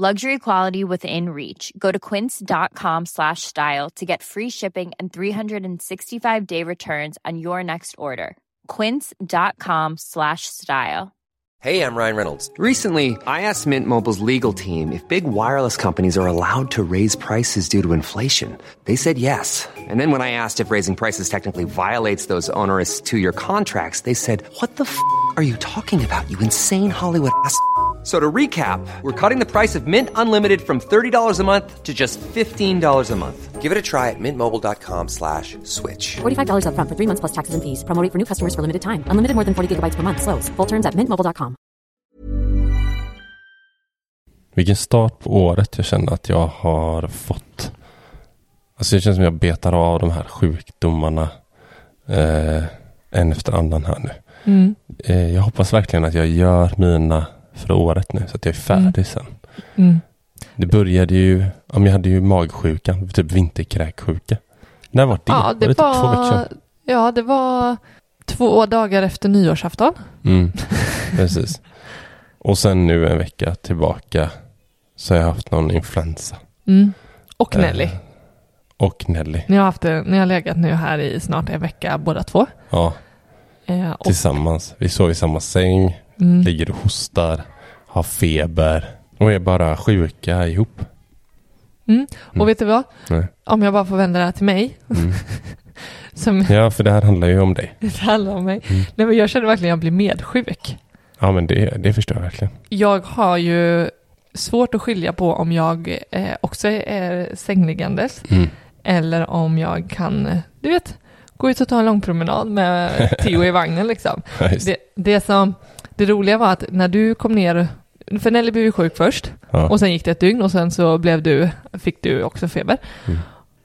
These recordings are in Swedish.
Luxury quality within reach. Go to quince.com slash style to get free shipping and 365 day returns on your next order. Quince.com slash style. Hey, I'm Ryan Reynolds. Recently, I asked Mint Mobile's legal team if big wireless companies are allowed to raise prices due to inflation. They said yes. And then when I asked if raising prices technically violates those onerous two year contracts, they said, What the f are you talking about, you insane Hollywood ass? So to recap, we're cutting the price of Mint Unlimited from $30 a month to just $15 a month. Give it a try at mintmobile.com slash switch. $45 upfront for three months plus taxes and fees. Promo for new customers for limited time. Unlimited more than 40 gigabytes per month. Slows. Full terms at mintmobile.com. Vilken start på året jag känner att jag har fått. Alltså det känns som jag betar av de här sjukdomarna eh, en efter annan här nu. Mm. Eh, jag hoppas verkligen att jag gör mina för året nu så att jag är färdig sen. Mm. Det började ju, om jag hade ju magsjukan, typ vinterkräksjuka. När var det? Ja, det var det typ två veckor var, sedan? ja, det var två dagar efter nyårsafton. Mm, precis. Och sen nu en vecka tillbaka så har jag haft någon influensa. Mm. Och Nelly. Eh, och Nelly. Ni har, haft ni har legat nu här i snart en vecka båda två. Ja, Eh, tillsammans. Vi sov i samma säng, mm, ligger och hostar, har feber och är bara sjuka ihop. mm. och vet du vad? Nej. Om jag bara får vända det här till mig. Mm. Som Ja, för det här handlar ju om dig. det handlar om mig. Mm. Nej, men jag känner verkligen att jag blir medsjuk. Ja, men det, det förstår jag verkligen. Jag har ju svårt att skilja på om jag eh, också är sängliggandes Mm. eller om jag kan, du vet, gå ut och ta en lång promenad med Theo i vagnen liksom. Ja. Det, det som, det roliga var att när du kom ner, för Nelly blev ju sjuk först Ja. och sen gick det ett dygn och sen så blev du, fick du också feber. Mm.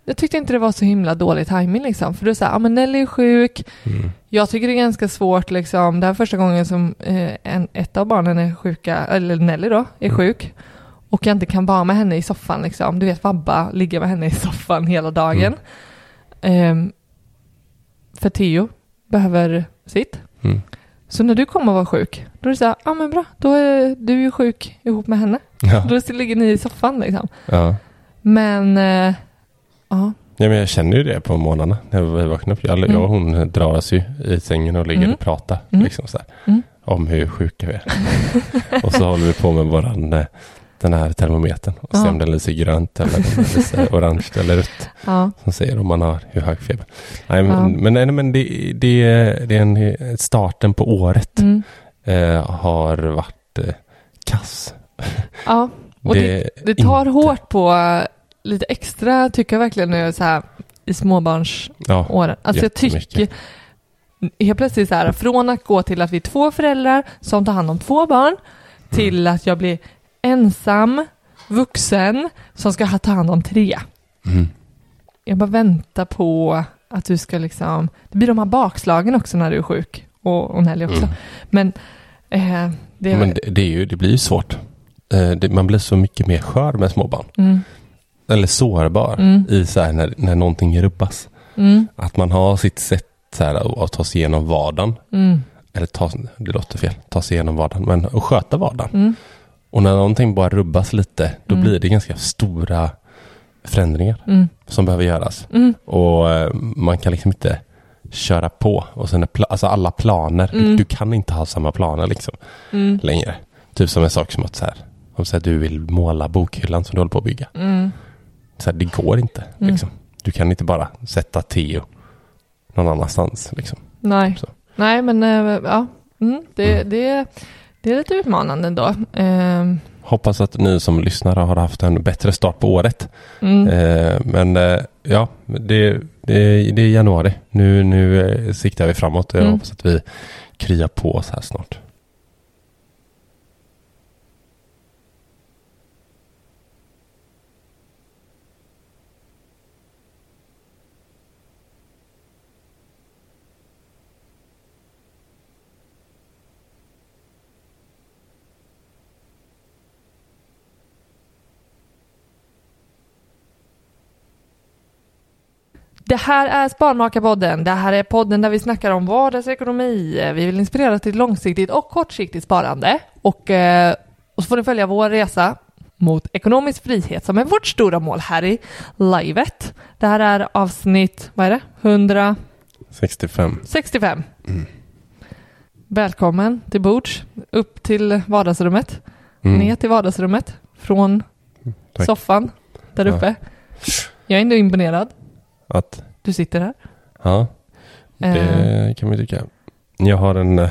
Jag tyckte inte det var så himla dålig timing liksom, för du sa, ja men Nelly är sjuk, Mm. jag tycker det är ganska svårt liksom, det här är första gången som eh, en, ett av barnen är sjuka, eller Nelly då, är Mm. sjuk. Och jag inte kan vara med henne i soffan liksom. Du vet vabba, ligga med henne i soffan hela dagen. Ehm, för Theo behöver sitt. Så när du kommer och var sjuk, då är det så här, ja ah, men bra, då är du ju sjuk ihop med henne. Ja. Då ligger ni i soffan liksom. Ja. Men, eh, ja, ja, men jag känner ju det på morgnarna när vi vaknar upp. Jag, Mm. jag och hon drar oss ju i sängen och ligger Mm. och pratar Mm. liksom så här, Mm. om hur sjuka vi är. och så håller vi på med våran, eh, den här termometern och Ja. om den lyser grönt eller om den lyser orange eller rött. ja, Som säger om man har hur hög feber. Nej, men, Ja. men, nej, men det, det, det är en, starten på året mm, eh, har varit eh, kass. ja. Och det, det tar inte- hårt på eh, lite extra, tycker jag verkligen nu så här i småbarnsåren. Ja, Alltså jag tycker helt plötsligt så här, från att gå till att vi är två föräldrar som tar hand om två barn till att jag blir ensam vuxen som ska ta hand om tre. mm. Jag bara väntar på att du ska liksom, det blir de här bakslagen också när du är sjuk och, och Nelly också. Mm. Men eh, det är Men det, det, är ju, det blir ju svårt. Eh, det, man blir så mycket mer skör med småbarn. mm, Eller sårbar Mm. i så här när, när någonting rubbas. mm, Att man har sitt sätt så här, att, ta sig igenom vardagen. mm, Eller ta, det låter fel, ta sig igenom vardagen. Men att sköta vardagen. Och när någonting bara rubbas lite, då Mm. blir det ganska stora förändringar mm, som behöver göras. mm, Och eh, man kan liksom inte köra på. Och sen pla- alltså alla planer, du, Mm. du kan inte ha samma planer liksom mm, längre. Typ som en sak som att så här, om så här, du vill måla bokhyllan som du håller på att bygga. mm, Så här, det går inte. Liksom. Du kan inte bara sätta Theo någon annanstans liksom. Nej, Så. Nej men eh, ja, det, det, det är lite utmanande ändå. Ehm, Hoppas att ni som lyssnar har haft en bättre start på året. mm. Eh, men eh, ja, det, det, det är januari. Nu, nu eh, siktar vi framåt. Jag Mm. hoppas att vi kryar på oss här snart. Det här är Sparmakarpodden. Det här är podden där vi snackar om vardagsekonomi. Vi vill inspirera till långsiktigt och kortsiktigt sparande. Och, eh, och så får ni följa vår resa mot ekonomisk frihet som är vårt stora mål här i livet. Det här är avsnitt, vad är det? 165. 65. Välkommen till bords, upp till vardagsrummet, Mm. ner till vardagsrummet, från Tack. soffan där Ja. uppe. Jag är ändå imponerad. Att, Du sitter här. ja, det kan man ju tycka. Jag har en, eh,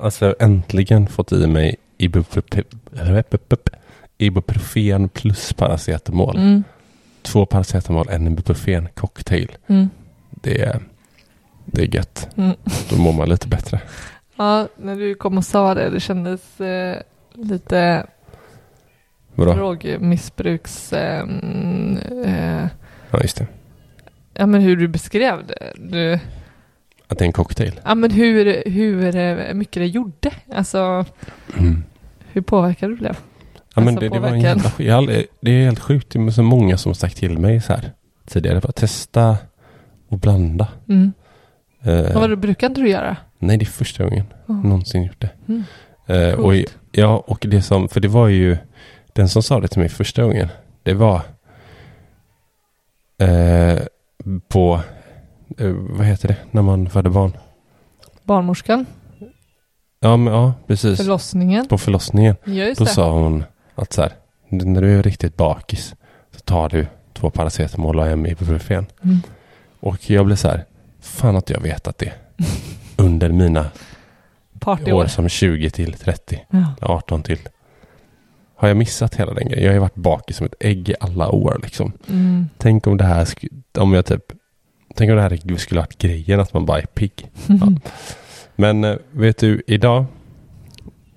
alltså äntligen fått i mig ibuprofen, plus paracetamol. mm, Två paracetamol, en ibuprofen cocktail. mm, Det är, det är gött. mm. Då mår man lite bättre. Ja, när du kom och sa det, det kändes eh, lite Vadå? drogmissbruks... Eh, eh, Ja, just det. Ja, men hur du beskrev det. Du, Att det är en cocktail. ja, men hur, hur eh, mycket det gjorde. Alltså, Mm. hur påverkad du blev. Ja, men Alltså, det, det var en jävla. Jag aldrig- Det är helt sjukt. Det är så många som sagt till mig så här tidigare. Bara testa och blanda. Mm. Eh, vad brukar inte du göra? nej, det är första gången Oh. någonsin gjort det. Mm. Eh, och, ja, och det som, för det var ju den som sa det till mig första gången. Det var eh, på, eh, vad heter det, när man föder barn? Barnmorskan, Ja, men, ja precis. förlossningen. På förlossningen. Just Då det. sa hon att så här, när du är riktigt bakis så tar du två paracetamol och en ibuprofen. Mm. Och jag blev så här, fan att jag vetat det. Under mina Partyår. år som 20 till 30, Ja. 18 till. Har jag missat hela den grejen? Jag har ju varit bakis som ett ägg i alla år liksom. Mm. Tänk om det här, om jag typ, tänk om det här skulle ha varit grejen att man bara är pigg. Ja. Men eh, vet du, idag,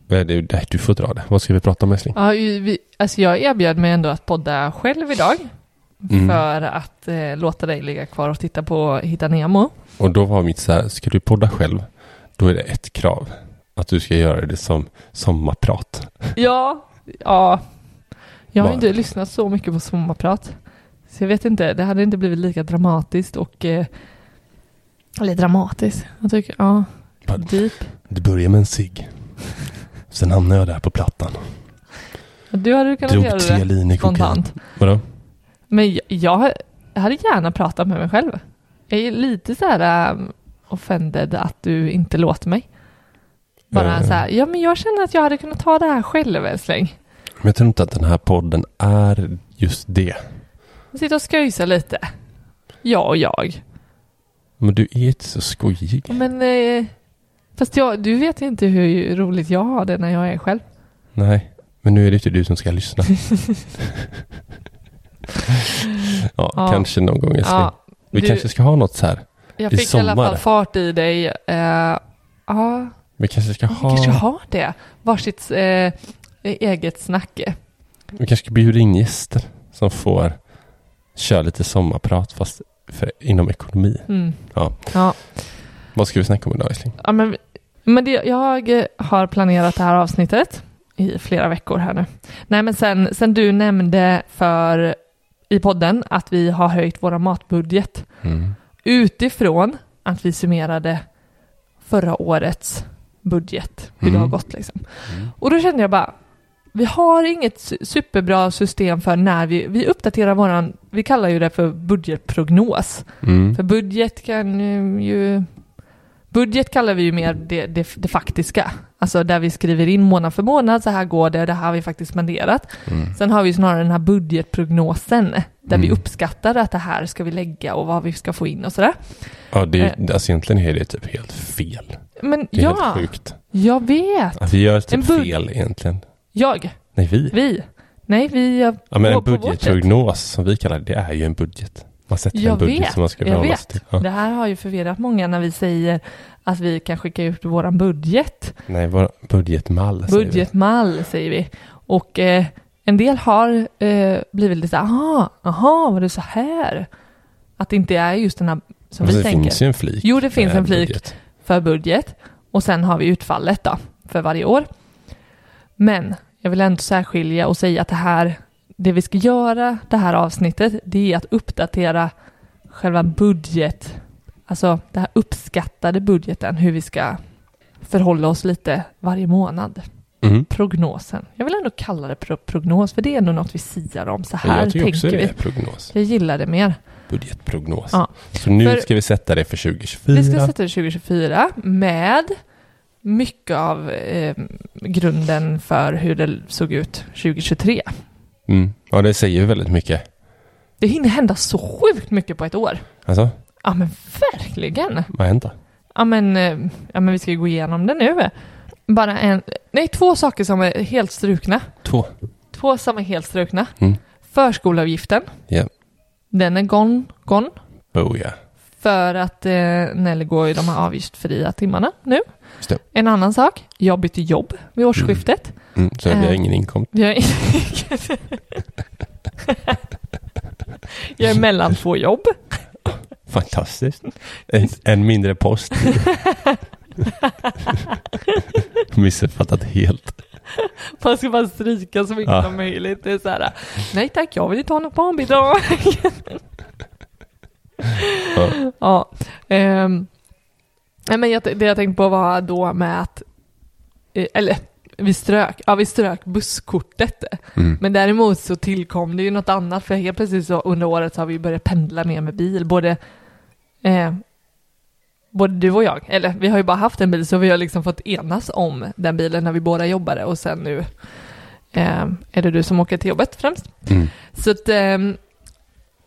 nej, du får dra det. Vad ska vi prata om älskling? Ja, vi, alltså jag erbjöd mig ändå att podda själv idag. Mm. För att eh, låta dig ligga kvar och titta på Hitta Nemo. Och då var mitt så här, ska du podda själv, då är det ett krav. Att du ska göra det som sommarprat. Ja, ja. Jag har Bara- inte lyssnat så mycket på sommarprat. Så jag vet inte, det hade inte blivit lika dramatiskt och... Eh, eller dramatiskt. Jag tycker, ja. Deep. Det börjar med en cigg. Sen hamnade jag där på plattan. Du hade kunnat Drog göra tre det linjer spontant. Vadå? Men jag, jag hade gärna pratat med mig själv. Jag är lite så här um, offended att du inte låter mig. Bara Eh. så här, ja men jag känner att jag hade kunnat ta det här själv älskling. Men jag tror inte att den här podden är just det. Sitta och sköjsa lite. Jag och jag. Men du är inte så skojig. Men eh, fast jag, du vet inte hur roligt jag har det när jag är själv. Nej, men nu är det inte du som ska lyssna. ja, Ja. kanske någon gång älskling. Ja, Vi du- kanske ska ha något så här. jag i fick i alla sommar. fall fart i dig. Ja, Vi kanske ska vi ha... kanske har det. Varsitt eh, eget snack. Vi kanske ska bjuda in gäster som får köra lite sommarprat fast för, inom ekonomi. Mm. Ja. ja. Vad ska vi snacka om idag älskling? Ja, men, men det, jag eh, har planerat det här avsnittet i flera veckor här nu. Nej, men sen, sen du nämnde för i podden att vi har höjt våra matbudget Mm. utifrån att vi summerade förra årets budget, hur det Mm. har gått liksom. Och då kände jag bara, vi har inget su- superbra system för när vi, vi uppdaterar våran, vi kallar ju det för budgetprognos. Mm. För budget kan ju- Budget kallar vi ju mer det, det, det faktiska, alltså där vi skriver in månad för månad, så här går det, det här har vi faktiskt spenderat. Mm. Sen har vi snarare den här budgetprognosen, där vi Mm. uppskattar att det här ska vi lägga och vad vi ska få in och sådär. Ja, det, Eh. är- alltså egentligen är det typ helt fel. Men Det är ja, helt sjukt. jag vet. Att vi gör En typ bud- fel egentligen. Jag, Nej, vi. vi. Nej, vi gör Ja, men på- en budgetprognos som vi kallar det, det är ju en budget. Man sätter Jag en budget vet, som man ska jag förhålla vet. sig till. Ja. Det här har ju förvirrat många när vi säger att vi kan skicka ut våran budget. Nej, vår budgetmall säger vi. Budgetmall säger vi. Och eh, en del har eh, blivit lite aha, aha, var det så här? Att det inte är just den här som Fast vi det tänker. finns ju en flik. Jo, det finns en flik. budget. För budget. Och sen har vi utfallet då, för varje år. Men jag vill ändå särskilja och säga att det här, det vi ska göra det här avsnittet, det är att uppdatera själva budget, alltså den här uppskattade budgeten, hur vi ska förhålla oss lite varje månad. Mm. Prognosen. Jag vill ändå kalla det pro- prognos, för det är ändå något vi siar om. Så här tänker det vi. prognos. Jag gillar det mer. Budgetprognos. Ja. Så nu För- ska vi sätta det för 2024. Vi ska sätta det 2024 med mycket av eh, grunden för hur det såg ut 2023. Mm. Ja, det säger ju väldigt mycket. Det hinner hända så sjukt mycket på ett år. Alltså, Ja men verkligen. vad händer? Ja men, eh, ja, men vi ska ju gå igenom det nu. Bara en, nej två saker som är helt strukna. Två. Två som är helt strukna. Mm. Förskolavgiften. Ja. Den är gone, gone. Oh ja. För att eh, Nelly går i de här avgiftsfria timmarna nu. En annan sak, jag bytte jobb vid årsskiftet. Mm. Så vi har Eh. ingen inkomst. Vi har jag är mellan två jobb. Fantastiskt. En, en mindre post. Missuppfattat helt. Man ska bara stryka så mycket Ja. som möjligt. Det är så här, nej tack, jag vill inte ha något barnbidrag. Ja. ja. nej, men jag, det jag tänkte på var då med att, eh, eller vi strök, ja vi strök busskortet. Mm. Men däremot så tillkom det ju något annat för helt plötsligt så under året så har vi börjat pendla mer med bil. Både, eh, både du och jag, eller vi har ju bara haft en bil så vi har liksom fått enas om den bilen när vi båda jobbade och sen nu eh, är det du som åker till jobbet främst. Mm. Så att, ehm,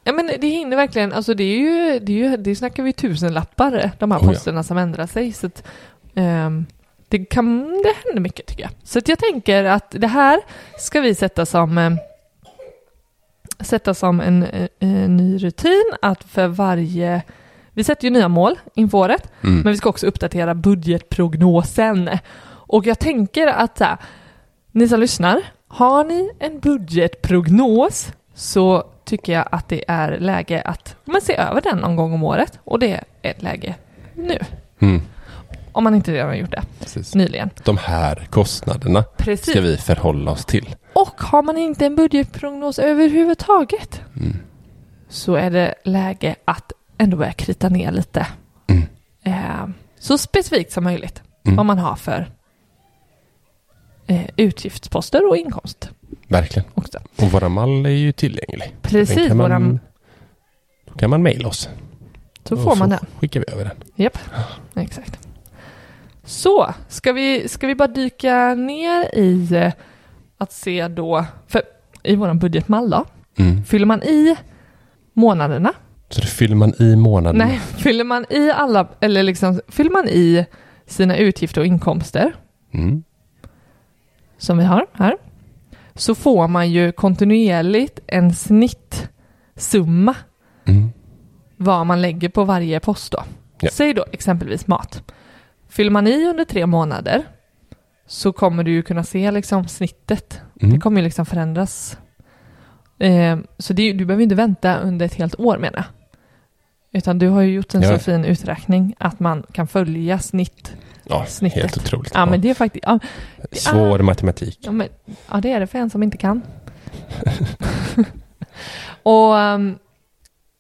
ja men det hinner verkligen, alltså det är ju, det, är ju, det snackar vi tusen lappar de här Oh ja. posterna som ändrar sig. Så att, ehm, det, kan, det händer mycket tycker jag. Så att jag tänker att det här ska vi sätta som eh, sätta som en, eh, en ny rutin att för varje vi sätter ju nya mål inför året, Mm. men vi ska också uppdatera budgetprognosen. Och jag tänker att här, ni som lyssnar, har ni en budgetprognos så tycker jag att det är läge att man se över den någon gång om året. Och det är ett läge nu, Mm. om man inte redan har gjort det Precis. nyligen. De här kostnaderna Precis. ska vi förhålla oss till. Och har man inte en budgetprognos överhuvudtaget Mm. så är det läge att ändå börja krita ner lite. Mm. Eh, så specifikt som möjligt Mm. vad man har för eh, utgiftsposter och inkomst Verkligen. också. Och våra mall är ju tillgänglig. Precis, kan man, våran, Då kan man mejla oss. så får man den. skickar vi över den. Japp, exakt. Så, ska vi, ska vi bara dyka ner i eh, att se då, för i vår budgetmall då, Mm. fyller man i månaderna Så det fyller man i månaderna. Nej, fyller man i alla, eller liksom, fyller man i sina utgifter och inkomster, Mm. som vi har här, så får man ju kontinuerligt en snittsumma Mm. vad man lägger på varje post då. Ja. Säg då exempelvis mat. Fyller man i under tre månader så kommer du ju kunna se liksom snittet. Det Mm. kommer ju liksom förändras. Eh, så det, du behöver inte vänta under ett helt år menar jag. Utan du har ju gjort en Ja. så fin uträkning att man kan följa snitt. Ja, snittet. helt otroligt. Ja, men det är faktiskt... Ja, Svår matematik. ja, men, ja, det är det för en som inte kan. och, ehm,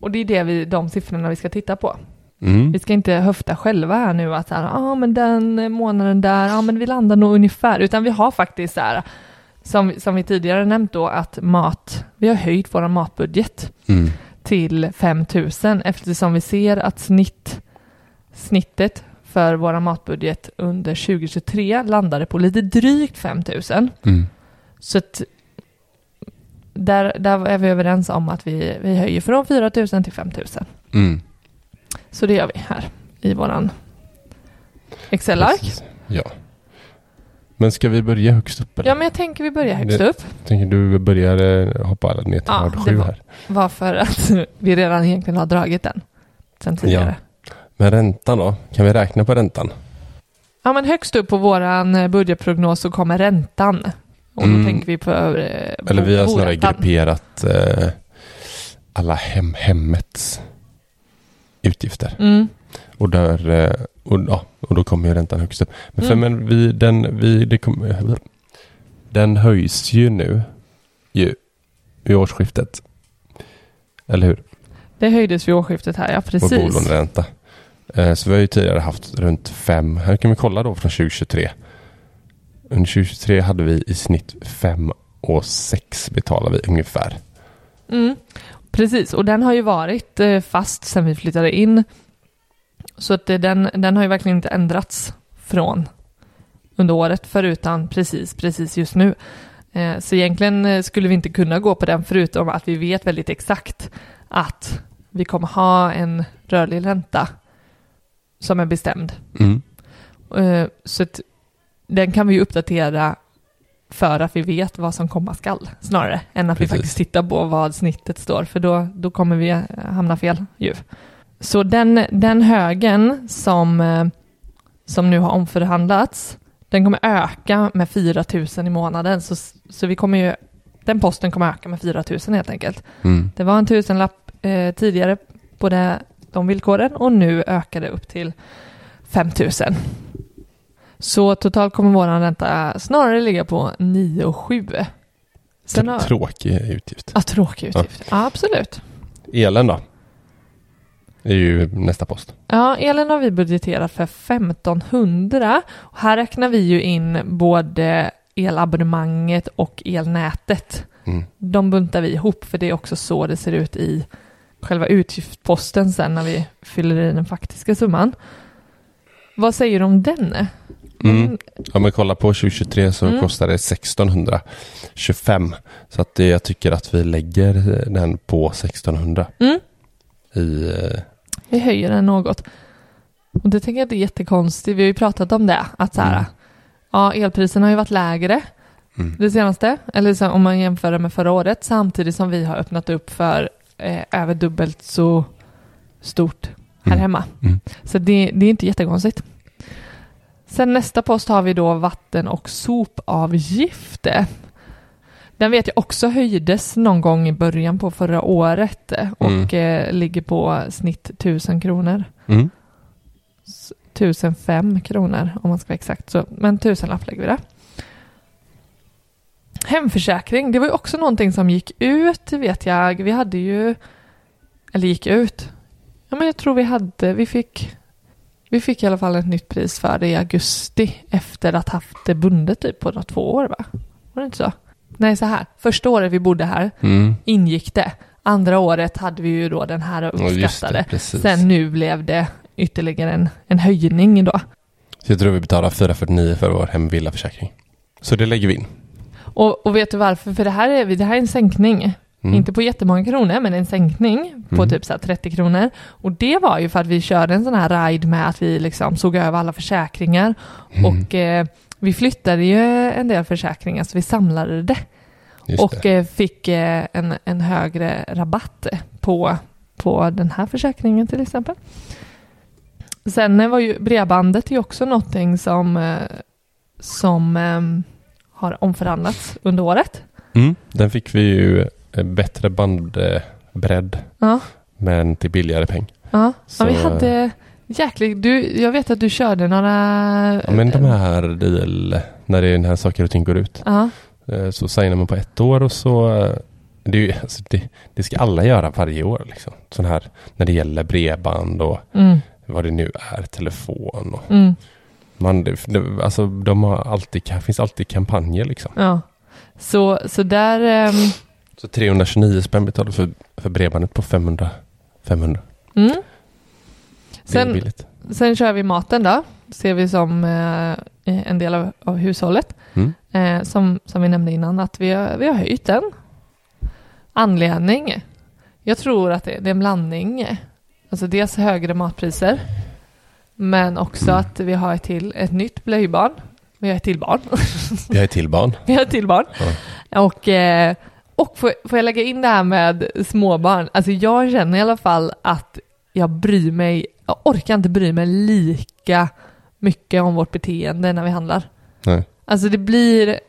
och det är det vi, de siffrorna vi ska titta på. Mm. Vi ska inte höfta själva här nu att så här, ah, men den månaden där, ah, men vi landar nog ungefär, utan vi har faktiskt så här, som, som vi tidigare nämnt då, att mat, vi har höjt vår matbudget Mm. Till 5 000 eftersom vi ser att snitt, snittet för våra matbudget under 2023 landade på lite drygt 5 000. Mm. Så att där, där är vi överens om att vi, vi höjer från 4 000 till 5 000. Mm. Så det gör vi här i våran Excel-ark. Ja. Men ska vi börja högst upp? Eller? Ja, men jag tänker vi börjar högst upp. Tänker du börjar eh, hoppa ner till Ja, rad sju var- här. Varför att vi redan egentligen har dragit den sen tidigare. Men räntan då? Kan vi räkna på räntan? Ja, men högst upp på våran eh, budgetprognos så kommer räntan. Och då Mm. tänker vi på... eh, Eller vi har snarare grupperat eh, alla hem, hemmets utgifter. Mm. Och, där, eh, och, ja, och då kommer ju räntan högst upp. Men, för, Mm. men vi, den, vi, kom, den höjs ju nu ju, vid årsskiftet. Eller hur? Det höjdes vid årsskiftet här, ja Vår precis. bolåneränta. Eh, så vi har ju tidigare haft runt fem. Här kan vi kolla då från 2023. Under 2023 hade vi i snitt fem och sex betalar vi ungefär. Mm. Precis, och den har ju varit eh, fast sedan vi flyttade in. Så att eh, den, den har ju verkligen inte ändrats från under året, förutom precis, precis just nu. Eh, Så egentligen eh, skulle vi inte kunna gå på den, förutom att vi vet väldigt exakt att vi kommer ha en rörlig ränta som är bestämd. Mm. Så att den kan vi ju uppdatera för att vi vet vad som komma skall, snarare än att vi Precis. faktiskt tittar på vad snittet står, för då, då kommer vi hamna fel ju. Så den, den högen som, eh, som nu har omförhandlats, den kommer öka med 4 000 i månaden, så, så vi kommer ju, den posten kommer öka med 4 000 helt enkelt. Mm. Det var en tusenlapp eh, tidigare på det, de villkoren och nu ökar det upp till 5 000. Så totalt kommer vår ränta snarare ligga på 9 och 7. Sen har... Tråkig utgift. Ja, tråkig utgift. Ja. absolut. Elen då? Är ju nästa post. Ja, elen har vi budgeterat för 1500. Och här räknar vi ju in både elabonnemanget och elnätet. Mm. De buntar vi ihop för det är också så det ser ut i själva utgiftsposten sen när vi fyller i den faktiska summan. Vad säger du om den? Mm. Om vi kollar på 2023 så Mm. kostar det 1625. Så att jag tycker att vi lägger den på 1600 Mm. i... Vi höjer den något. Och det tänker jag inte är jättekonstigt. Vi har ju pratat om det. Att så här, Mm. ja, elpriserna har ju varit lägre Mm. det senaste. Eller så, om man jämför det med förra året. Samtidigt som vi har öppnat upp för eh, över dubbelt så stort här Mm. hemma. Mm. Så det, det är inte jättekonstigt. Sen nästa post har vi då vatten och sopavgifter. Den vet jag också höjdes någon gång i början på förra året eh, och eh, ligger på snitt 1000 kronor. Mm. 1005 kronor om man ska vara exakt. Så, men tusenlapp lägger vi där. Hemförsäkring, det var ju också någonting som gick ut, vet jag. Vi hade ju, eller gick ut. Ja, men jag tror vi hade, vi fick, vi fick i alla fall ett nytt pris för det i augusti efter att haft det bundet typ på några två år, va? Var det inte så? Nej, så här. Första året vi bodde här Mm. ingick det. Andra året hade vi ju då den här Ja, det, uppskattade. precis. Sen nu blev det ytterligare en, en höjning då. Så jag tror vi betalar 449 för vår hemvillaförsäkring. Så det lägger vi in. Och, och vet du varför? För det här är, det här är en sänkning. Mm. Inte på jättemånga kronor, men en sänkning på Mm. typ så här 30 kronor. Och det var ju för att vi körde en sån här ride med att vi liksom såg över alla försäkringar. Mm. Och eh, vi flyttade ju en del försäkringar, så vi samlade det. Just och det. eh, fick eh, en, en högre rabatt på, på den här försäkringen till exempel. Sen eh, var ju bredbandet ju också någonting som, som eh, har omförhandlats under året. Mm. Den fick vi ju bättre bandbredd Ja, men till billigare peng. ja. Så- ja vi hade jäkligt, du, jag vet att du körde några... Ja, men de här deal, när det är när saker och ting går ut. Ja, eh, Så signar man på ett år och så eh, det, ju, alltså det, det ska alla göra varje år. Liksom. Sån här när det gäller bredband och mm, vad det nu är, telefon. Och mm, man, det, alltså, de har alltid, finns alltid kampanjer liksom. ja. Så, så där... ehm, Så 329 spänn betalar för, för bredbandet på 500. 500. mm. Sen, sen kör vi maten då. Ser vi som eh, en del av, av hushållet. Mm. Eh, som, som vi nämnde innan, att vi har, vi har höjt den. Anledning? Jag tror att det, det är en blandning. Alltså dels högre matpriser, men också Mm. att vi har ett till, ett nytt blöjbarn. Vi har ett till barn. Vi har ett till barn. Vi har ett till barn. Och, eh, och får, får jag lägga in det här med småbarn? Alltså jag känner i alla fall att jag bryr mig, jag orkar inte bry mig lika mycket om vårt beteende när vi handlar. Nej. Alltså det blir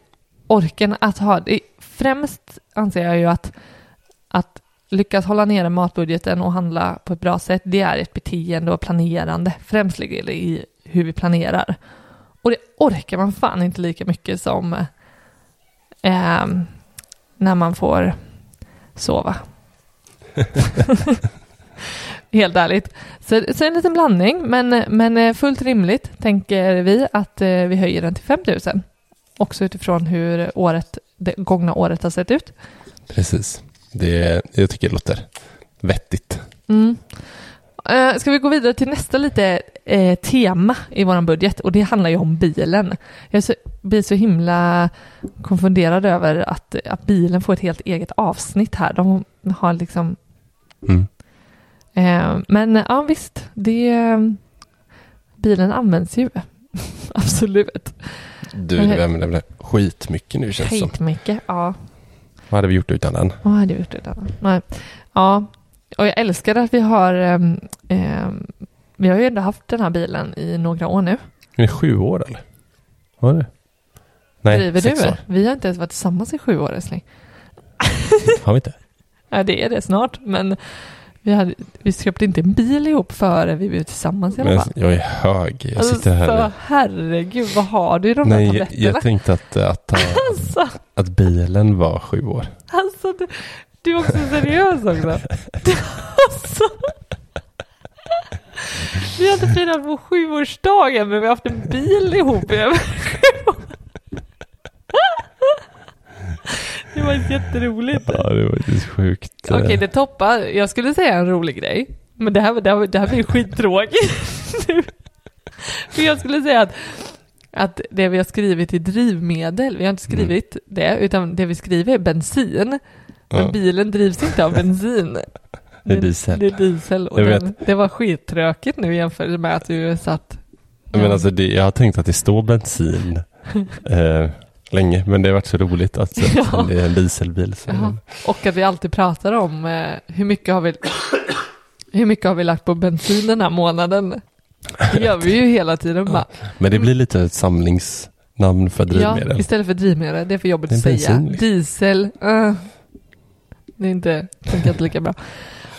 orken att ha, det, främst anser jag ju att, att lyckas hålla nere matbudgeten och handla på ett bra sätt, det är ett beteende och planerande. Främst ligger det i hur vi planerar. Och det orkar man fan inte lika mycket som eh, när man får sova. Helt ärligt. Så, så en liten blandning, men, men eh, fullt rimligt tänker vi att eh, vi höjer den till 5 000. Också utifrån hur året, det gångna året har sett ut. Precis. Det, jag tycker det låter vettigt. Mm. Eh, ska vi gå vidare till nästa lite eh, tema i vår budget och det handlar ju om bilen. Jag så, blir så himla konfunderad över att, att bilen får ett helt eget avsnitt här. De har liksom Mm. Eh, men ja, visst, det, bilen används ju. Absolut. Du, du använder skitmycket nu känns det som. Skitmycket, ja. Vad hade vi gjort utan den? Vad hade jag gjort utan Nej. Ja, och jag älskar att vi har, ehm, vi har ju ändå haft den här bilen i några år nu. Är det sju år eller? Var det? Nej, Driver sex du? år. Vi har inte ens varit tillsammans i sju år älskling. Har vi inte? Ja, det är det snart, men vi, hade, vi köpte inte en bil ihop före vi blev tillsammans i alla fall. jag är hög. Jag Alltså, sitter här. herregud, vad har du i de här Nej, jag, tabletterna? jag tänkte att, att, att, Alltså, att bilen var sju år. alltså du, du är också seriös också. alltså. Vi har inte firat vår sjuårsdagen men vi har haft en bil ihop i över sju år. Det var jätteroligt. Ja, det var faktiskt sjukt. Okej, det toppar. Jag skulle säga en rolig grej. Men det här, det här, det här blir skittråkigt. För jag skulle säga att, att det vi har skrivit i drivmedel, vi har inte skrivit det, utan det vi skriver är bensin. Men Ja. bilen drivs inte av bensin. Det är diesel. Det är diesel. Och den, det var skittråkigt nu jämfört med att du satt... Men alltså, det, jag har tänkt att det står bensin eh, länge, men det har varit så roligt att, Ja. det är en dieselbil. Så. Och att vi alltid pratar om eh, hur mycket har vi hur mycket har vi lagt på bensin den här månaden? Det gör vi ju hela tiden bara. Men det blir lite ett samlingsnamn för drivmedel. Ja, istället för drivmedel. Det är för jobbigt att säga. bensin, liksom. Diesel. eh, det är inte, funkar inte lika bra.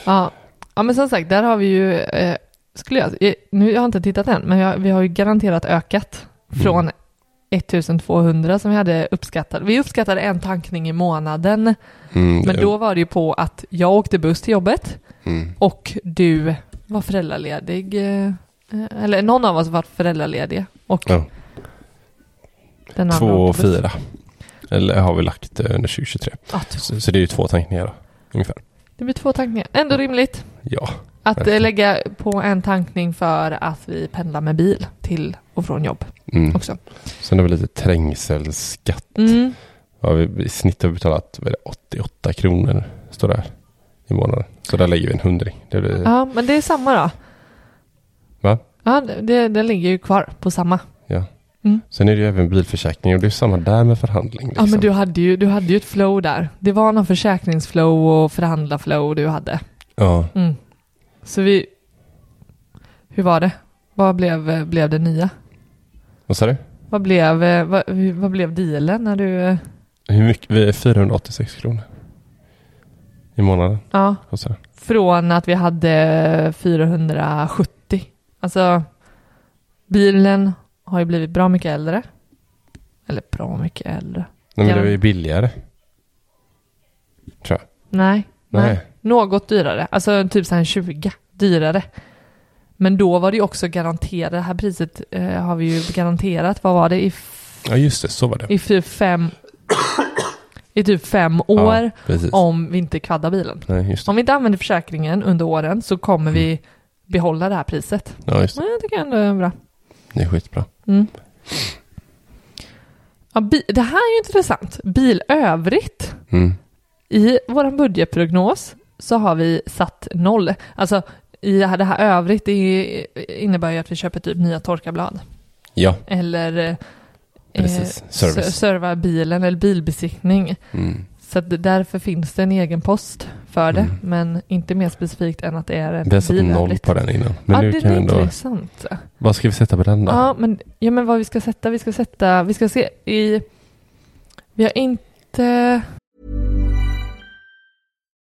Ja. ja, men som sagt, där har vi ju, eh, skulle jag, eh, nu jag har inte tittat än, men jag, vi har ju garanterat ökat från 1200 som vi hade uppskattat. Vi uppskattade en tankning i månaden, Mm, men då var det ju på att jag åkte buss till jobbet mm. och du var föräldraledig. eh, Eller någon av oss var föräldraledig. Och Ja. den andra Två och fyra. Eller har vi lagt under 2023. Ja, två. Så, så det är ju två tankningar ungefär. det blir två tankningar. Ändå rimligt Ja, att eh, Verkligen. lägga på en tankning för att vi pendlar med bil till och från jobb mm. också. Sen har vi lite trängselskatt. Mm. Ja, vi, I snitt har vi betalat vad är det, 88 kronor, står det här, i månaden. Så där lägger vi en hundring. Det blir, Ja, men det är samma då. Va? Ja, det, det ligger ju kvar på samma. ja. Mm. Sen är det ju även bilförsäkring och det är samma där med förhandling. Liksom. Ja, men du hade, ju, du hade ju ett flow där. Det var någon försäkringsflow och förhandlarflow du hade. Ja, Mm. Så vi... Hur var det? Vad blev, blev det nya? Vad sa du? Vad blev, eh, vad, vad blev dealen när du... eh, Hur mycket? Vi är 486 kronor. I månaden. Ja, från att vi hade 470. Alltså, bilen har ju blivit bra mycket äldre. Eller bra mycket äldre. Nej, men det var ju billigare. Tror jag. Nej, nej. Nej. Något dyrare. Alltså typ så här en 20 dyrare. Men då var det ju också garanterat, det här priset eh, har vi ju garanterat, vad var det, i, Ja, just det. Så var det. i typ fem, i typ fem år Ja, om vi inte kvaddar bilen. Nej. Om vi inte använder försäkringen under åren så kommer vi behålla det här priset. Ja, just det. Men jag tycker ändå är bra. Det är skitbra. Mm. Ja, det här är ju intressant. Bil övrigt. Mm. I vår budgetprognos så har vi satt noll. Alltså i det här, det här övrigt det innebär ju att vi köper typ nya torkarblad. Ja, Eller eh, Precis. eh, serva bilen eller bilbesiktning. mm. Så det- därför finns det en egen post för det, Mm. men inte mer specifikt än att det är en vi har satt bil noll på den innan. Men ja, nu det kan är vi ändå... intressant. Vad ska vi sätta på den då? Ja men, ja, men vad vi ska sätta, vi ska sätta, vi ska se i... Vi har inte...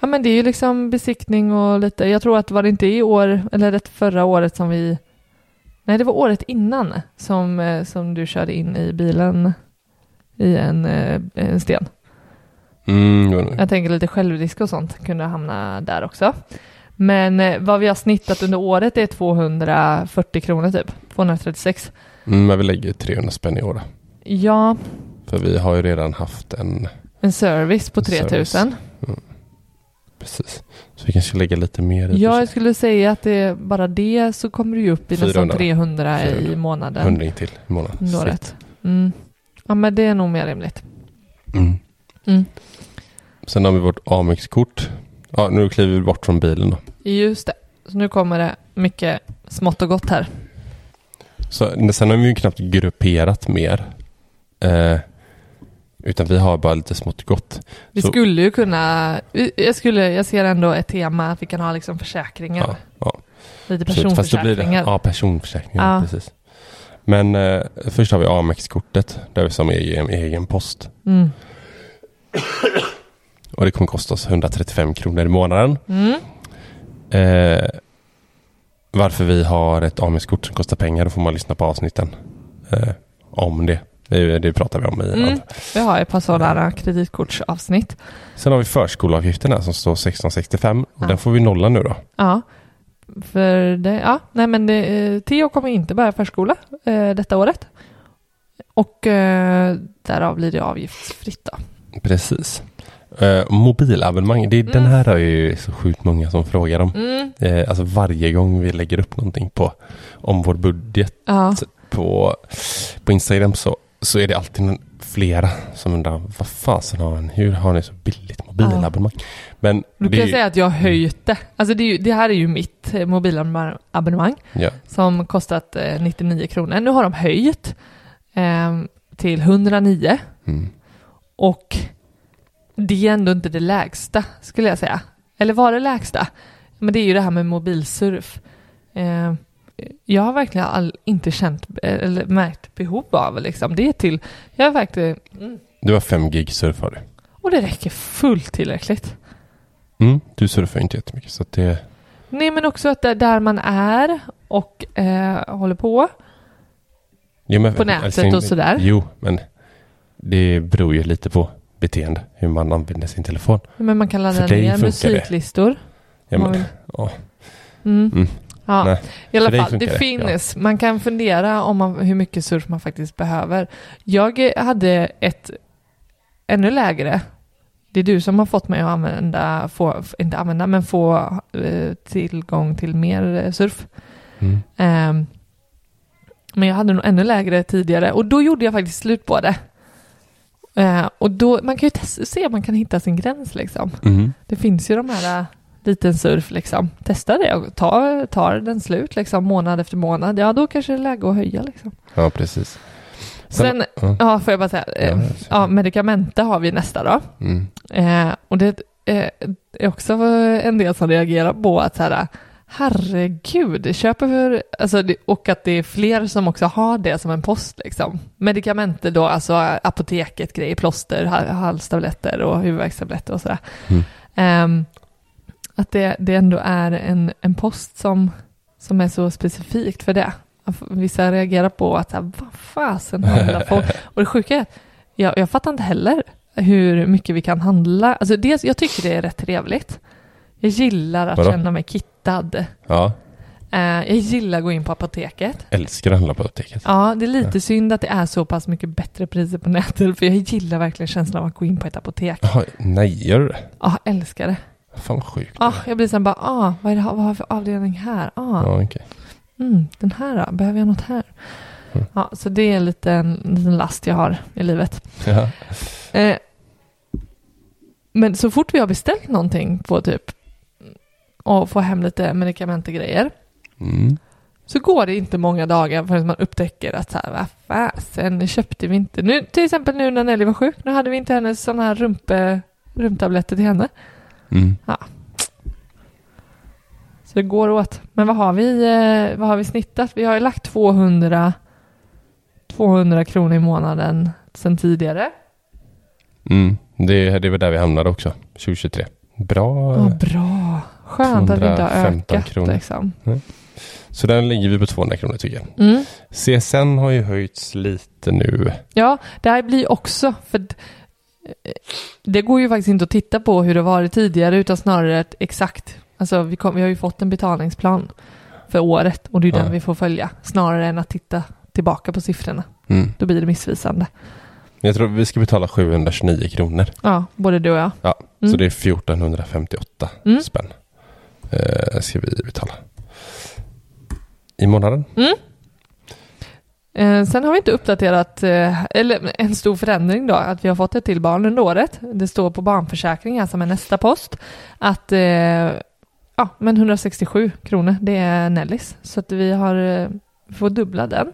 Ja men det är ju liksom besiktning och lite, jag tror att var det inte i år, eller rätt förra året som vi... Nej det var året innan som, eh, som du körde in i bilen i en, eh, en sten. Mm, Jag tänker lite självrisk och sånt kunde hamna där också. Men eh, vad vi har snittat under året är 240 kronor typ. 236. mm, men vi lägger 300 spänn i år. då. Ja, För vi har ju redan haft en... en service på En service. 3000. Precis. Så vi kanske lägga lite mer i. Ja, jag skulle säga att det, bara det så kommer du ju upp i nästan 400. 300 i 400. månaden. Hundring till i månaden. Året. Mm. Ja, men det är nog mer rimligt. Mm. Mm. Sen har vi vårt Amex-kort. Ja, nu kliver vi bort från bilen då. Just det. Så nu kommer det mycket smått och gott här. Så, sen har vi ju knappt grupperat mer. Eh, utan vi har bara lite smått gott. Vi Så- skulle ju kunna, jag, skulle, jag ser ändå ett tema att vi kan ha liksom försäkringar. Ja, ja. Lite Precis, Fast då blir det, personförsäkringar. ja, personförsäkringar. Ja. Precis. Men eh, först har vi Amex-kortet. Där vi som egen, egen post. Mm. Och det kommer kosta oss 135 kronor i månaden. Mm. Eh, varför vi har ett Amex-kort som kostar pengar, då får man lyssna på avsnitten eh, om det. Det. Det pratar vi om i Mm. Vi har ett par sådana kreditkortsavsnitt. Sen har vi förskoleavgifterna som står 1665. Och Ja. Den får vi nolla nu då. Ja. För det, ja, nej men det, eh, Theo kommer inte börja förskola eh, detta året. Och eh, därav blir det avgiftsfritt då. Precis. Eh, mobilabonnemang, det, den Mm. här är ju så sjukt många som frågar om. Mm. Eh, alltså varje gång vi lägger upp någonting på om vår budget Ja. på, på Instagram så, så är det alltid flera som undrar vad fasen har ni, hur har ni så billigt mobilabonnemang? Men Du kan ju- säga att jag har höjt det. Alltså det, ju, det här är ju mitt eh, mobilabonnemang ja, som kostat eh, 99 kronor. Nu har de höjt eh, till 109 mm, och det är ändå inte det lägsta skulle jag säga. Eller var det lägsta? Men det är ju det här med mobilsurf. Eh, jag har verkligen all, inte känt eller märkt behov av liksom. Det är till, jag har verkligen, mm, du har fem gig surfar du. och det räcker fullt tillräckligt. Mm, du surfar inte jättemycket så att det Nej men också att där, där man är och eh, håller på. Jo, men, På nätet älskling, och sådär. Jo, men det beror ju lite på beteende, hur man använder sin telefon. Men man kan ladda ner funkar det. musiklistor. Ja, men, ja, Mm. Mm. Ja, Nej, i alla fall, det finns. Man kan fundera om man, hur mycket surf man faktiskt behöver. Jag hade ett ännu lägre. Det är du som har fått mig att använda, få, inte använda, men få eh, tillgång till mer eh, surf. mm. Ehm, men jag hade nog ännu lägre tidigare och då gjorde jag faktiskt slut på det. Eh, och då, man kan ju se om man kan hitta sin gräns liksom. Mm. Det finns ju de här äh, liten surf liksom. Testa det och ta, tar den slut liksom månad efter månad. Ja, då kanske det är läge att höja liksom. Ja, precis. Sen, ja. ja, får jag bara säga, eh, Ja, ja, medikamente har vi nästa då. Mm. Eh, och det eh, är också en del som reagerar på att så här, herregud, köper för, alltså, och att det är fler som också har det som en post liksom. Medikamente då, alltså apoteket, grejer, plåster, ha- halstabletter och huvudvärkstabletter och sådär. Mm. Ehm, att det, det ändå är en, en post som, som är så specifikt för det. Vissa reagerar på att, här, vad fasen handlar folk? Och det sjuka är att jag, jag fattar inte heller hur mycket vi kan handla. Alltså dels, jag tycker det är rätt trevligt. Jag gillar att Vadå? känna mig kittad. ja, Eh, jag gillar att gå in på apoteket. älskar att handla på apoteket. Ja, det är lite synd att det är så pass mycket bättre priser på nätet, för jag gillar verkligen känslan av att gå in på ett apotek. Jaha, nej, gör du det? Ja, älskar det. Fan vad sjukt. Ja, jag blir sen bara, ah, vad, är det, vad har jag för avdelning här? Ah, Ja, okej. mm, den här då? Behöver jag något här? Mm. Ja, så det är lite en liten last jag har i livet. Ja. Eh, men så fort vi har beställt någonting på typ och får hem lite medikamentgrejer Mm. så går det inte många dagar förrän man upptäcker att så här, vad fasen, köpte vi inte. Nu, till exempel nu när Nelly var sjuk, nu hade vi inte hennes sådana här rumpe, rumptabletter till henne. Mm. Så det går åt. Men vad har vi, eh, vad har vi snittat? Vi har ju lagt 200, 200 kronor i månaden sedan tidigare. Mm. Det, det var där vi hamnade också, 2023. Bra. Ja, bra. Skönt att vi inte har 215 ökat kronor. liksom. Så den ligger vi på 200 kronor tycker jag. Mm. CSN har ju höjts lite nu. Ja, det här blir också, för det går ju faktiskt inte att titta på hur det varit tidigare utan snarare ett exakt, alltså vi, kom, vi har ju fått en betalningsplan för året och det är Ja. den vi får följa snarare än att titta tillbaka på siffrorna. Mm. Då blir det missvisande. Jag tror vi ska betala 729 kronor. Ja, både du och jag. Ja, Mm. så det är 1458 Mm. spänn. Eh, ska vi betala. I månaden. Eh, Eh, sen har vi inte uppdaterat, eh, eller en stor förändring då, att vi har fått ett till barn under året. Det står på barnförsäkring, alltså är nästa post, att eh, ja, men 167 kronor, det är Nellys. Så att vi har fått dubbla den.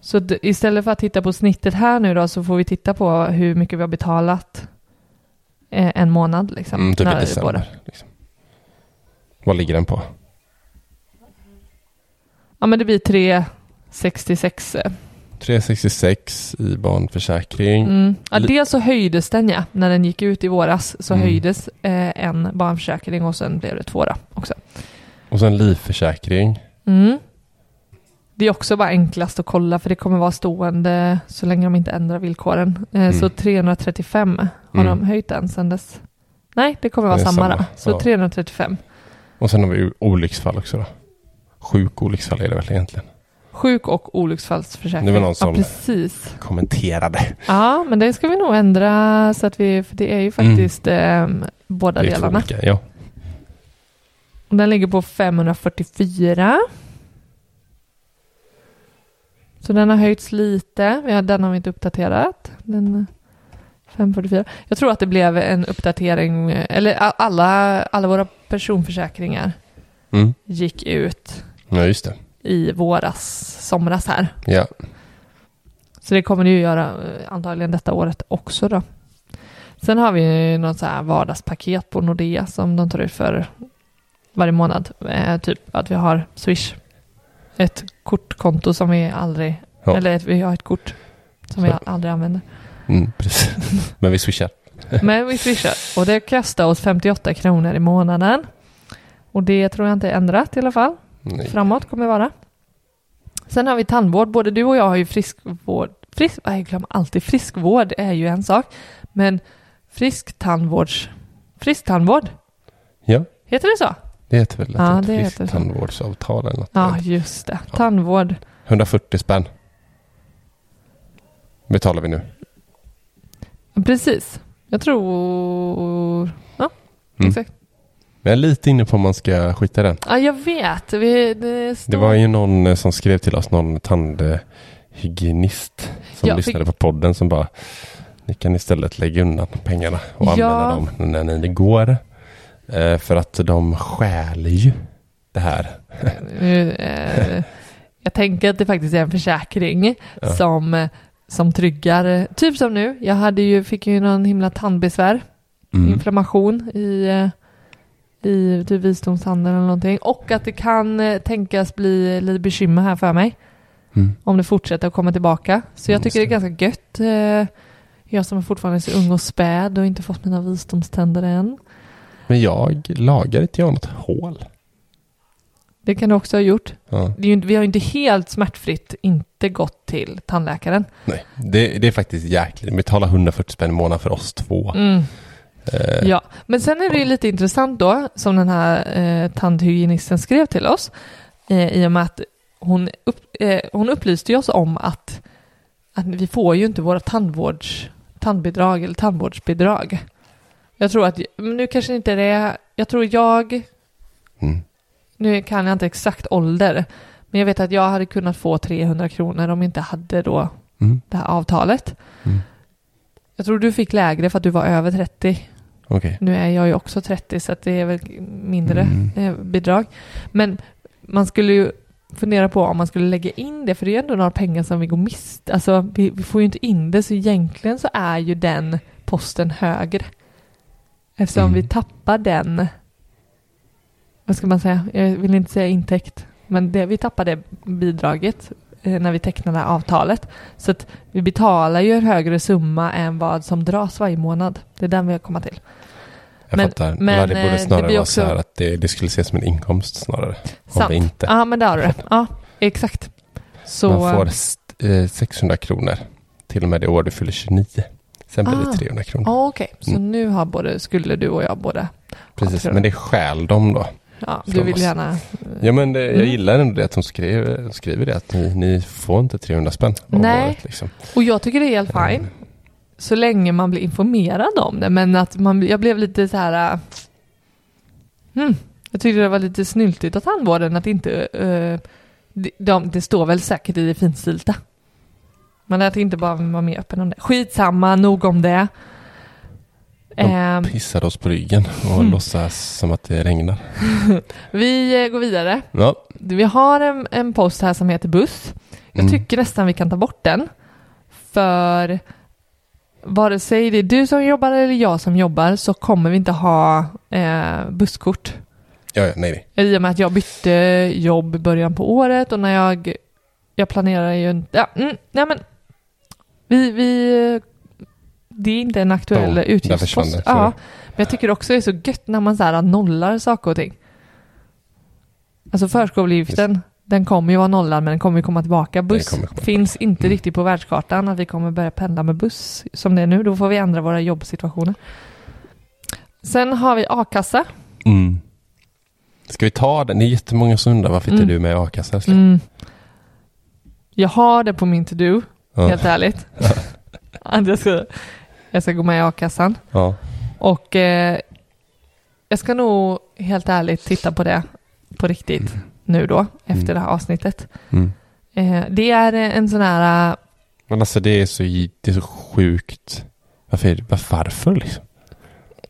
Så istället för att titta på snittet här nu då, så får vi titta på hur mycket vi har betalat en månad. Liksom, mm, typ i december. Liksom. Vad ligger den på? Ja, men det blir tre 66. 366 i barnförsäkring. Mm. Ja, dels så höjdes den ja, när den gick ut i våras så mm. höjdes eh, en barnförsäkring och sen blev det två då också. Och sen livförsäkring. Mm. Det är också bara enklast att kolla för det kommer vara stående så länge de inte ändrar villkoren. Eh, mm. Så 335 har mm. de höjt den sen dess. Nej, det kommer vara det samma, samma då. Så ja. 335. Och sen har vi olycksfall också då. Sjukolycksfall är det väl egentligen. Sjuk och olycksfallsförsäkring. Det var någon som- Ja, precis. Kommenterade. Ja, men det ska vi nog ändra så att vi, för det är ju faktiskt eh, båda Mm. Det är delarna. olika, ja. Den ligger på 544. Så den har höjts lite. Den har vi inte uppdaterat. Den, eh, 544. Jag tror att det blev en uppdatering, eh, eller alla, alla våra personförsäkringar Mm. gick ut Ja, just det. I våras, somras här. Ja. Så det kommer det ju göra eh, antagligen detta året också då. Sen har vi något så här vardagspaket på Nordea som de tar ut för varje månad. Eh, typ att vi har Swish. Ett kortkonto som vi aldrig, Ja. eller vi har ett kort som vi Så. aldrig använder. Mm, precis. Men vi swishar. Men vi swishar och det kostar oss 58 kronor i månaden. Och det tror jag inte är ändrat i alla fall. Nej. Framåt kommer vara. Sen har vi tandvård. Både du och jag har ju friskvård. Frisk, jag glömmer alltid. Friskvård är ju en sak. Men frisk tandvårds... Frisk tandvård. Ja, Heter det så? det heter väl Ja, ett det friskt heter så. tandvårdsavtal eller något. Ja, just det. Tandvård. 140 spänn. Betalar vi nu. Precis. Jag tror... Ja, Mm. exakt. Men jag är lite inne på om man ska skita i den. Ja, jag vet. Vi, det, står... Det var ju någon eh, som skrev till oss, någon tand... eh, hygienist som Jag lyssnade fick- på podden som bara ni kan istället lägga undan pengarna och Ja. använda dem när ni går. Eh, för att de stjäl ju det här. Eh, jag tänker att det faktiskt är en försäkring Ja. som, som tryggar, typ som nu, jag hade ju, fick ju någon himla tandbesvär, Mm. inflammation i, i typ visdomstanden eller någonting och att det kan eh, tänkas bli lite bekymmer här för mig Mm. om det fortsätter att komma tillbaka. Så jag Mm, tycker det är ganska gött. Eh, jag som är fortfarande så ung och späd och inte fått mina visdomständer än. Men jag lagar inte jag något hål. Det kan du också ha gjort. Ja. Det är ju vi har ju inte helt smärtfritt inte gått till tandläkaren. Nej, det, det är faktiskt jäkligt. Vi betalar 140 spänn i månaden för oss två. Mm. Eh, Ja, men sen är det ju lite intressant då, som den här eh, tandhygienisten skrev till oss, eh, i och med att hon, upp, eh, hon upplyste oss om att, att vi får ju inte våra tandvårds, tandbidrag eller tandvårdsbidrag. Jag tror att, men nu kanske inte det är, jag tror jag, Mm. nu kan jag inte exakt ålder, men jag vet att jag hade kunnat få 300 kronor om jag inte hade då Mm. det här avtalet. Mm. Jag tror du fick lägre för att du var över 30. Okej. Nu är jag ju också 30 så det är väl mindre Mm. eh, bidrag. Men man skulle ju fundera på om man skulle lägga in det, för det är ju ändå några pengar som vi går miste. Alltså vi, vi får ju inte in det, så egentligen så är ju den posten högre. Eftersom Mm. vi tappar den, vad ska man säga, jag vill inte säga intäkt, men det, vi tappar det bidraget när vi tecknar det här avtalet. Så att vi betalar ju en högre summa än vad som dras varje månad. Det är den vi har kommit till. Jag Men- fattar. men, det eh, borde det snarare blir vara också- så här att det, det skulle ses som en inkomst snarare. Sant. Om vi inte. Ja, men det har du det. Ja, exakt. Så, Man får st- eh, 600 kronor till och med det år du fyller 29. Sen blir Ah. det 300 kronor. Ja, okej. Så Mm. nu har både, skulle du och jag både. Precis, men det stjäl de då. Ja, du vill oss. gärna. Ja men det, jag Mm. gillar ändå det att hon skriver, skriver det att ni, ni får inte 300 spänn Nej. året liksom. Och jag tycker det är helt fine. Så länge man blir informerad om det. Men att man, jag blev lite så här. äh, Hmm, jag tyckte det var lite snyltigt av tandvården att inte. Uh, de, de, det står väl säkert i det finstilta. Men att inte bara vara mer öppen om det. Skitsamma, nog om det. Ehm, Pissar oss på ryggen och Mm. låtsas som att det regnar. vi eh, går vidare. Ja. Vi har en, en post här som heter buss. Jag Mm. tycker nästan vi kan ta bort den. För vare sig det är du som jobbar eller jag som jobbar så kommer vi inte ha eh, busskort. Ja, ja, nej, nej. I och med att jag bytte jobb i början på året och när jag, jag planerar ju inte, ja, mm, nej men vi, vi, det är inte en aktuell Ja, utgiftspost. Ja, men jag tycker också det är så gött när man så här nollar saker och ting. Alltså förskoleavgiften, den kommer ju vara nollad men den kommer ju komma tillbaka. Buss kommer komma finns inte Mm. riktigt på världskartan att vi kommer börja pendla med buss som det är nu. Då får vi ändra våra jobbsituationer. Sen har vi a-kassa. Mm. Ska vi ta den? Det är jättemånga som undrar varför inte Mm. du är med i a-kassa. Mm. Jag har det på min to-do, Ja. helt ärligt. Jag, ska, jag ska gå med i a-kassan. Ja. Och eh, jag ska nog helt ärligt titta på det på riktigt nu då, efter Mm. det här avsnittet. Mm. Eh, det är en sån här, eh, Men alltså det är så, det är så sjukt. Varför, varför, liksom?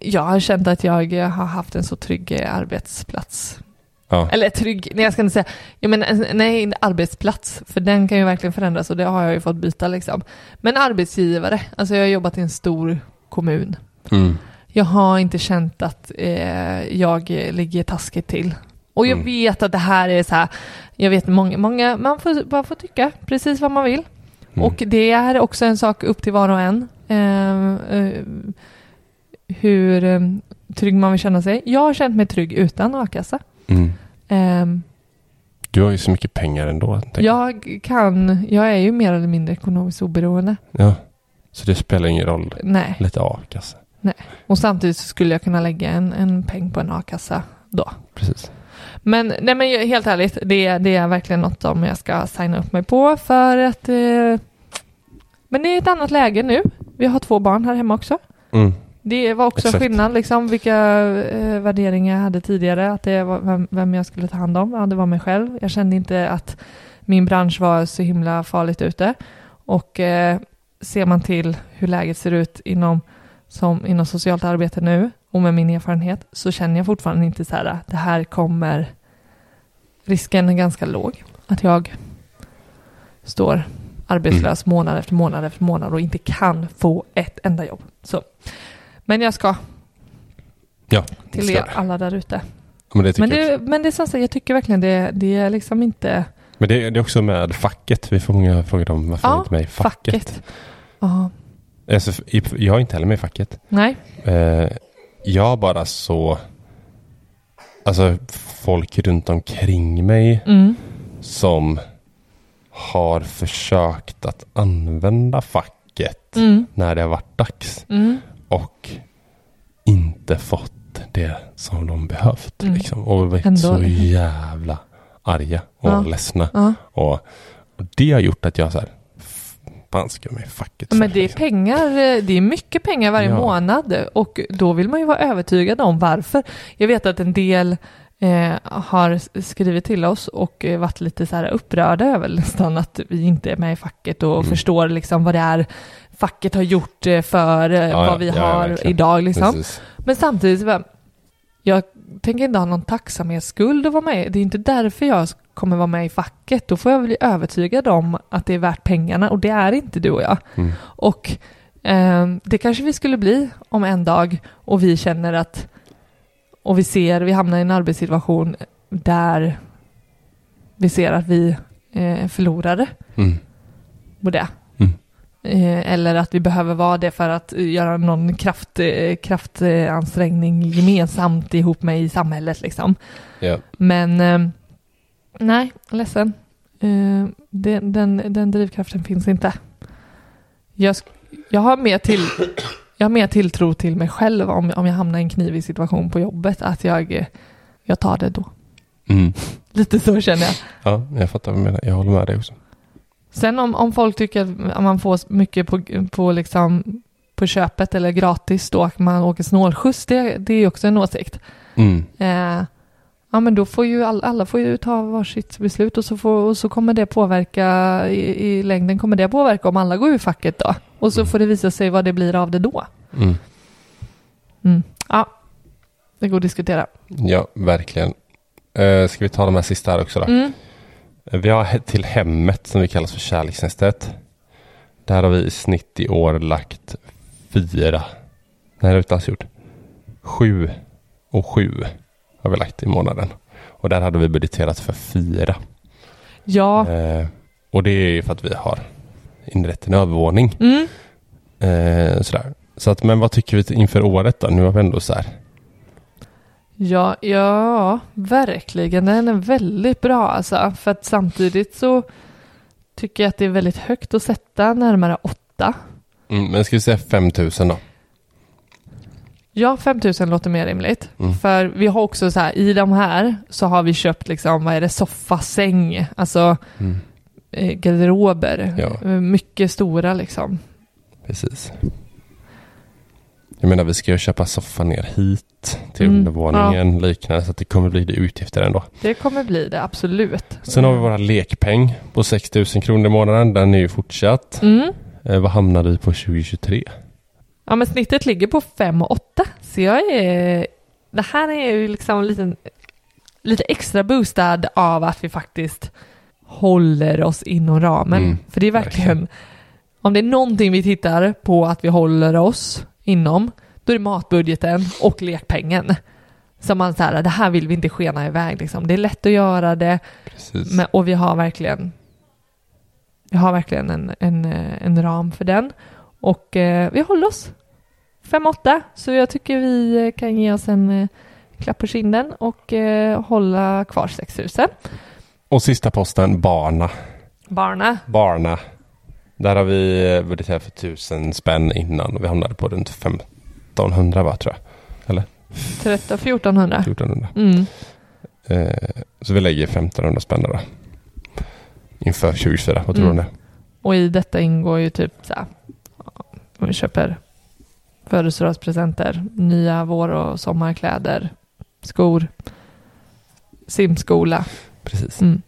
jag har känt att jag har haft en så trygg eh, arbetsplats. Ja. Eller trygg, nej jag ska inte säga, jag menar, en- nej arbetsplats, för den kan ju verkligen förändras och det har jag ju fått byta liksom. Men arbetsgivare, alltså jag har jobbat i en stor kommun. Mm. Jag har inte känt att eh, jag ligger taskigt till. Och jag Mm. vet att det här är så här, jag vet många, många man, får, man får tycka precis vad man vill. Mm. Och det är också en sak upp till var och en. Eh, eh, hur eh, trygg man vill känna sig. Jag har känt mig trygg utan a-kassa. Mm. Eh, Du har ju så mycket pengar ändå. tänker jag kan, jag är ju mer eller mindre ekonomiskt oberoende. Ja. Så det spelar ingen roll. Nej, Lite a-kassa. och samtidigt så skulle jag kunna lägga en, en peng på en a-kassa då. Precis. Men, nej men jag- helt ärligt, det, det är verkligen något som jag ska signa upp mig på för att... Eh, men det är ett annat läge nu. Vi har två barn här hemma också. Mm. Det var också Exakt. skillnad, liksom, vilka eh, värderingar jag hade tidigare. Att det var vem, vem jag skulle ta hand om. Ja, det var mig själv. Jag kände inte att min bransch var så himla farligt ute. Och eh, ser man till hur läget ser ut inom, som, inom socialt arbete nu och med min erfarenhet så känner jag fortfarande inte så här, det här kommer, risken är ganska låg att jag står arbetslös månad efter månad efter månad och inte kan få ett enda jobb. Så. Men jag ska Ja, till ska er alla där ute. Men det, tycker Men det, också. men det är som sagt, jag tycker verkligen det, det är liksom inte Men det, det är också med facket. Vi får många frågor om varför Ja, jag inte är med i facket. facket. Ja, Alltså, jag är inte heller med i facket. nej. Eh, jag bara så... Alltså folk runt omkring mig Mm. som har försökt att använda facket Mm. när det har varit dags Mm. Och inte fått det som de behövt. Mm. Liksom, och varit Ändå. så jävla arga och Ja. ledsna. Ja. Och, och det har gjort att jag så här, "F- fan ska jag med i facket? Men för?" det är Liksom. pengar, eh, det är mycket pengar varje Ja. månad och då vill man ju vara övertygad om varför. Jag vet att en del eh, har skrivit till oss och eh, varit lite så här upprörda över nästan att vi inte är med i facket och Mm. förstår liksom vad det är facket har gjort eh, för eh, Ja, vad ja, vi ja, ja, har verkligen. idag liksom. Precis. Men samtidigt, jag tänker inte ha någon tacksamhetsskuld att vara med. Det är inte därför jag kommer vara med i facket. Då får jag bli övertygad om att det är värt pengarna och det är inte du och jag. Mm. Och ehm, det kanske vi skulle bli om en dag och vi känner att och vi ser, vi hamnar i en arbetssituation där vi ser att vi eh, förlorade Mm. på det. Mm. Eh, eller att vi behöver vara det för att göra någon kraft, eh, kraftansträngning gemensamt ihop med i samhället liksom. Ja. Men nej, ledsen. Den, den, den drivkraften finns inte. Jag, jag, har mer till, jag har mer tilltro till mig själv om, om jag hamnar i en knivig situation på jobbet. Att jag, jag tar det då. Mm. Lite så känner jag. ja, jag fattar vad du menar. Jag håller med dig också. Sen om, om folk tycker att man får mycket på, på, liksom, på köpet eller gratis då att man åker snålskjuts, det, det är också en åsikt. Mm. Eh, ja men då får ju all, alla får ju ta varsitt beslut och så, får, och så kommer det påverka, i, i längden kommer det påverka om alla går ur facket då. Och så får det visa sig vad det blir av det då. Mm. Mm. Ja, det går att diskutera. Ja, verkligen. Uh, ska vi ta de här sista här också då? Mm. Eh, Vi har till hemmet som vi kallas för kärleksnästet. Där har vi i snitt i år lagt fyra. Nej, det har vi inte gjort. Sju och sju har vi lagt i månaden. Och där hade vi budgeterat för fyra. Ja, Eh, och det är ju för att vi har inrett en övervåning. mm. Eh, sådär. Så att, men vad tycker vi inför året då? Nu har vi ändå så här. Ja, ja, verkligen. Den är väldigt bra alltså. För att samtidigt så tycker jag att det är väldigt högt att sätta närmare åtta. Mm, men ska vi säga 5000 då? Ja, 5000 låter mer rimligt. Mm. För vi har också så här, i de här så har vi köpt liksom, vad är det, soffa, säng, alltså Mm, garderober. Ja. Eh, Mycket stora liksom. precis. Jag menar vi ska ju köpa soffan ner hit till Mm, undervåningen liknande så att det kommer bli det utgifter ändå. Det kommer bli det, absolut. Sen har vi våra lekpeng på 6000 kronor i månaden. Den är ju fortsatt. Mm. Eh, vad hamnar vi på 2023? Ja, men snittet ligger på 5 och 8. Så jag är... Det här är ju liksom en liten, lite extra boostad av att vi faktiskt håller oss inom ramen. Mm, För det är verkligen... verkligen. Om det är någonting vi tittar på att vi håller oss inom, då är det matbudgeten och lekpengen. Som man säger, det här vill vi inte skena iväg liksom. Det är lätt att göra det, men, och vi har verkligen vi har verkligen en, en, en ram för den. Och eh, vi håller oss 5-8, så jag tycker vi kan ge oss en eh, klapp på kinden och eh, hålla kvar 6000. Och sista posten, Barna. Barna, Barna. Där har vi budgeterat för 1000 spänn innan och vi hamnade på runt 1500 va tror jag. 13 1400. 1400. Mm. Eh, så vi lägger 1500 spänn då. Inför 2024. Vad tror Mm. du om det? Och i detta ingår ju typ så här, om vi köper födelsedagspresenter, nya vår och sommarkläder, skor, simskola. Precis. Mm.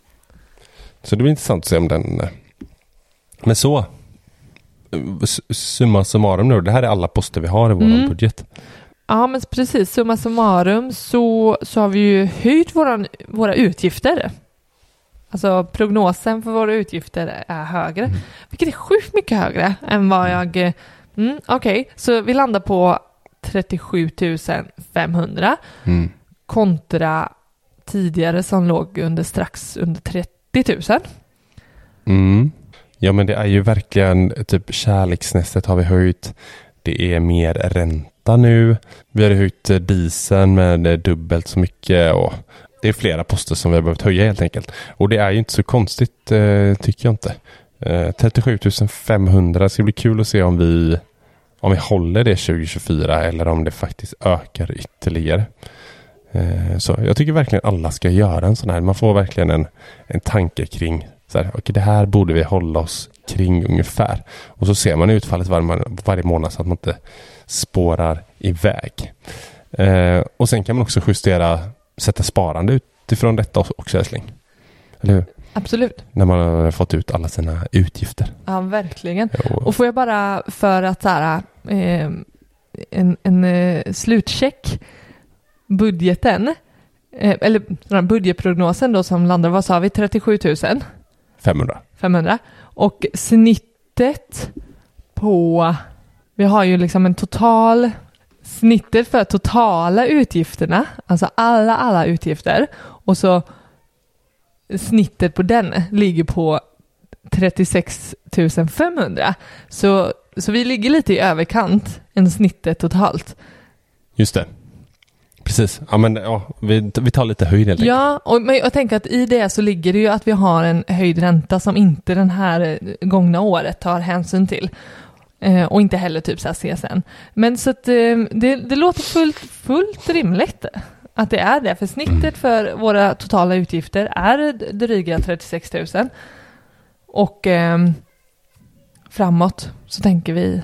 Så det blir intressant att se om den... eh, Men så. eh, Summa summarum nu. Det här är alla poster vi har i vår Mm. budget. Ja, men precis. Summa summarum så, så har vi ju höjt våran, våra utgifter. Alltså prognosen för våra utgifter är högre, Mm. vilket är sjukt mycket högre än vad jag... eh, Mm, Okej, så vi landar på 37 500 Mm. kontra tidigare som låg under strax under 30 000. Mm. Ja men det är ju verkligen typ kärleksnästet har vi höjt. Det är mer ränta nu. Vi har höjt eh, dieseln med eh, dubbelt så mycket och det är flera poster som vi har behövt höja helt enkelt. Och det är ju inte så konstigt eh, tycker jag inte. Eh, 37 500. Det ska bli kul att se om vi om vi håller det 2024 eller om det faktiskt ökar ytterligare. Eh, Så jag tycker verkligen alla ska göra en sån här. Man får verkligen en, en tanke kring så här, okay, det här borde vi hålla oss kring ungefär. Och så ser man utfallet varje, varje månad så att man inte spårar iväg. Eh, och sen kan man också justera, sätta sparande utifrån detta också älskling. Eller hur? Absolut. När man har fått ut alla sina utgifter. Ja, verkligen. Och, Och får jag bara för att så här, eh, en, en eh, slutcheck, budgeten, eh, eller den budgetprognosen då som landar, vad sa vi, 37 000 500. 500 och snittet på, vi har ju liksom en total, snittet för totala utgifterna, alltså alla, alla utgifter och så snittet på den ligger på 36 500. Så, så vi ligger lite i överkant än snittet totalt. Just det. Precis. Ja, men ja, vi, vi tar lite höjd helt enkelt. Ja, och, men jag tänker att i det så ligger det ju att vi har en höjd ränta som inte den här eh, gångna året tar hänsyn till. Eh, och inte heller typ så här CSN. Men så att eh, det, det låter fullt, fullt rimligt att det är det. För snittet för våra totala utgifter är dryga 36 000. Och eh, framåt så tänker vi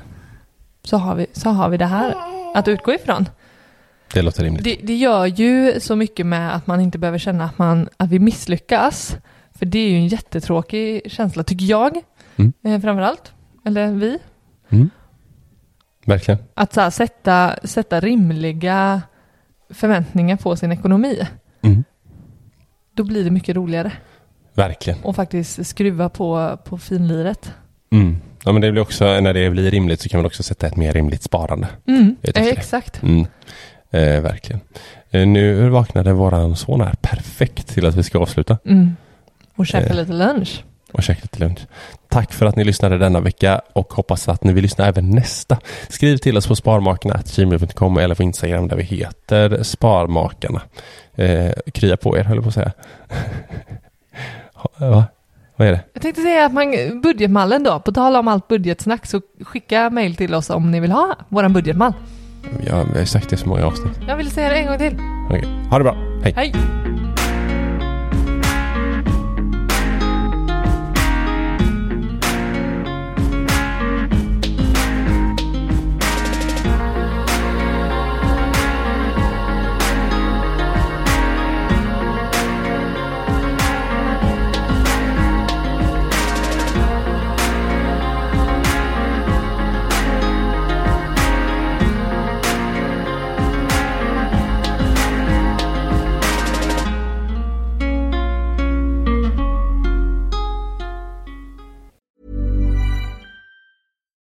så har vi, så har vi det här att utgå ifrån. Det låter rimligt. Det, det gör ju så mycket med att man inte behöver känna att, man, att vi misslyckas. För det är ju en jättetråkig känsla, tycker jag. Mm. Eh, framförallt. Eller vi. Mm. Verkligen. Att så här, sätta, sätta rimliga förväntningar på sin ekonomi. Mm. Då blir det mycket roligare. Verkligen. Och faktiskt skruva på, på finliret. Mm. Ja, men det blir också, när det blir rimligt så kan man också sätta ett mer rimligt sparande. Mm. Eh, exakt. Mm. Eh, verkligen. Eh, nu vaknade våran son här perfekt till att vi ska avsluta Mm. Och käka Eh. lite lunch. och käka lite lunch. Tack för att ni lyssnade denna vecka och hoppas att ni vill lyssna även nästa. Skriv till oss på sparmakarna.gmail.com eller på Instagram där vi heter Sparmakarna. Eh, krya på er höll jag på att säga. Va? Vad är det? Jag tänkte säga att man, budgetmallen då, på tal om allt budgetsnack så skicka mejl till oss om ni vill ha våran budgetmall. Ja, jag har sagt det så många avsnitt. Jag vill säga det en gång till. Okej. Ha det bra. Hej. Hej!